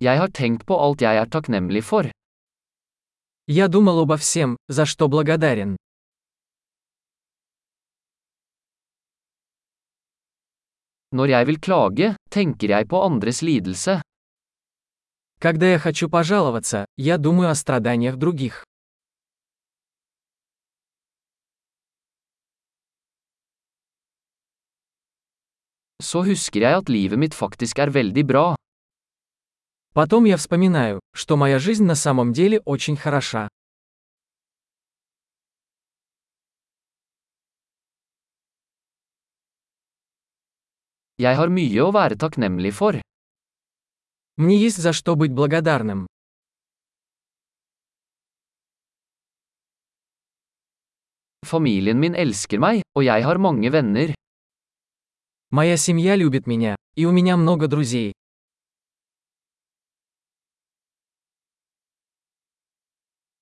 Jeg har tenkt på alt jeg er takknemlig for. Я думал обо всем, за что благодарен. Når jeg vil klage, tenker jeg på andres lidelse. Когда я хочу пожаловаться, я думаю о страданиях других. Så husker jeg at livet mitt faktisk er veldig bra. Потом я вспоминаю, что моя жизнь на самом деле очень хороша. Jeg har mye å være takknemlig for. Мне есть за что быть благодарным. Familien min elsker meg, og jeg har mange venner. Моя семья любит меня, и у меня много друзей.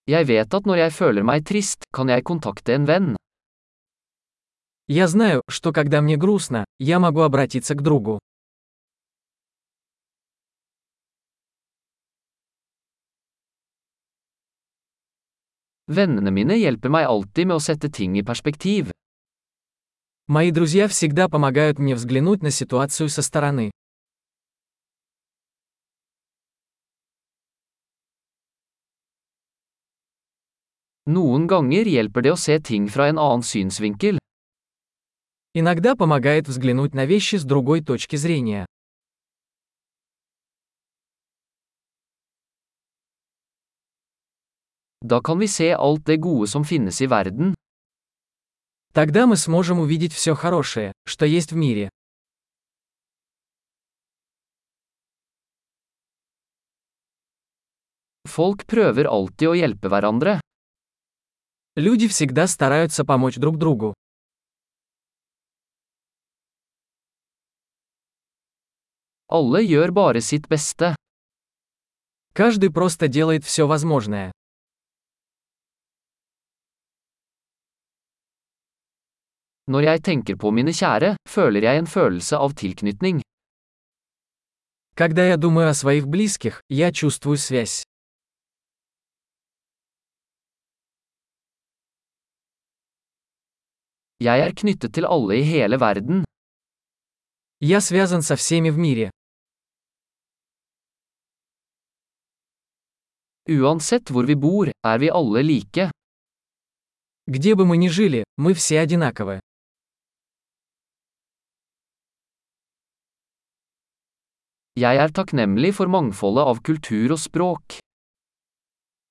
Jeg vet at når jeg føler meg trist, kan jeg kontakte en venn. Я знаю, что когда мне грустно, я могу обратиться к другу. Vennene mine hjelper meg alltid med å sette ting i perspektiv. Мои друзья всегда помогают мне взглянуть на ситуацию со стороны. Noen ganger hjelper det å se ting fra en annen synsvinkel. Иногда помогает взглянуть на вещи с другой точки зрения. Da kan vi se alt det gode som finnes i verden. Тогда мы сможем увидеть все хорошее, что есть в мире. Folk prøver alltid å hjelpe hverandre. Люди всегда стараются помочь друг другу. Alle gjør bare sitt beste. Каждый просто делает все возможное. Når jeg tenker på mine kjære, føler jeg en følelse av tilknytning. Когда я думаю о своих близких, я чувствую связь. Jeg er knyttet til alle i hele verden. Я связан со всеми в мире. Uansett hvor vi bor, er vi alle like. Где бы мы ни жили, мы все одинаковы. Jeg er takknemlig for mangfoldet av kultur og språk.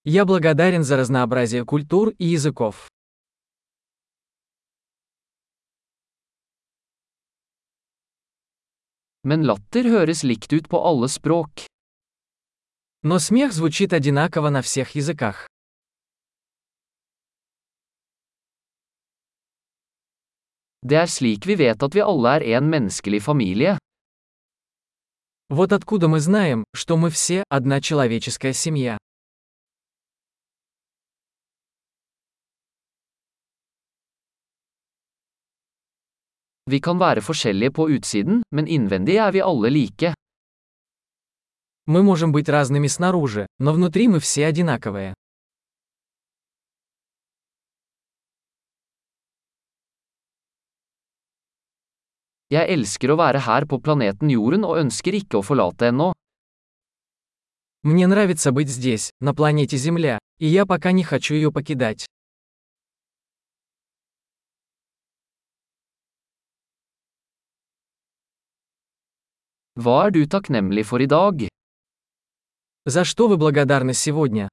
Я благодарен за разнообразие культур и языков. Men latter høres likt ut på alle språk. Но смех звучит одинаково на всех языках. Det er slik vi vet at vi alle er en menneskelig familie. Вот откуда мы знаем, что мы все одна человеческая семья. Vi kan være forskjellige på utsiden, men innvendig er vi alle like. Мы можем быть разными снаружи, но внутри мы все одинаковые. Jeg elsker å være her på planeten Jorden og ønsker ikke å forlate ennå. Мне нравится быть здесь, на планете Земля, и я пока не хочу ее покидать. Hva er du takknemlig for i? За что вы благодарны сегодня?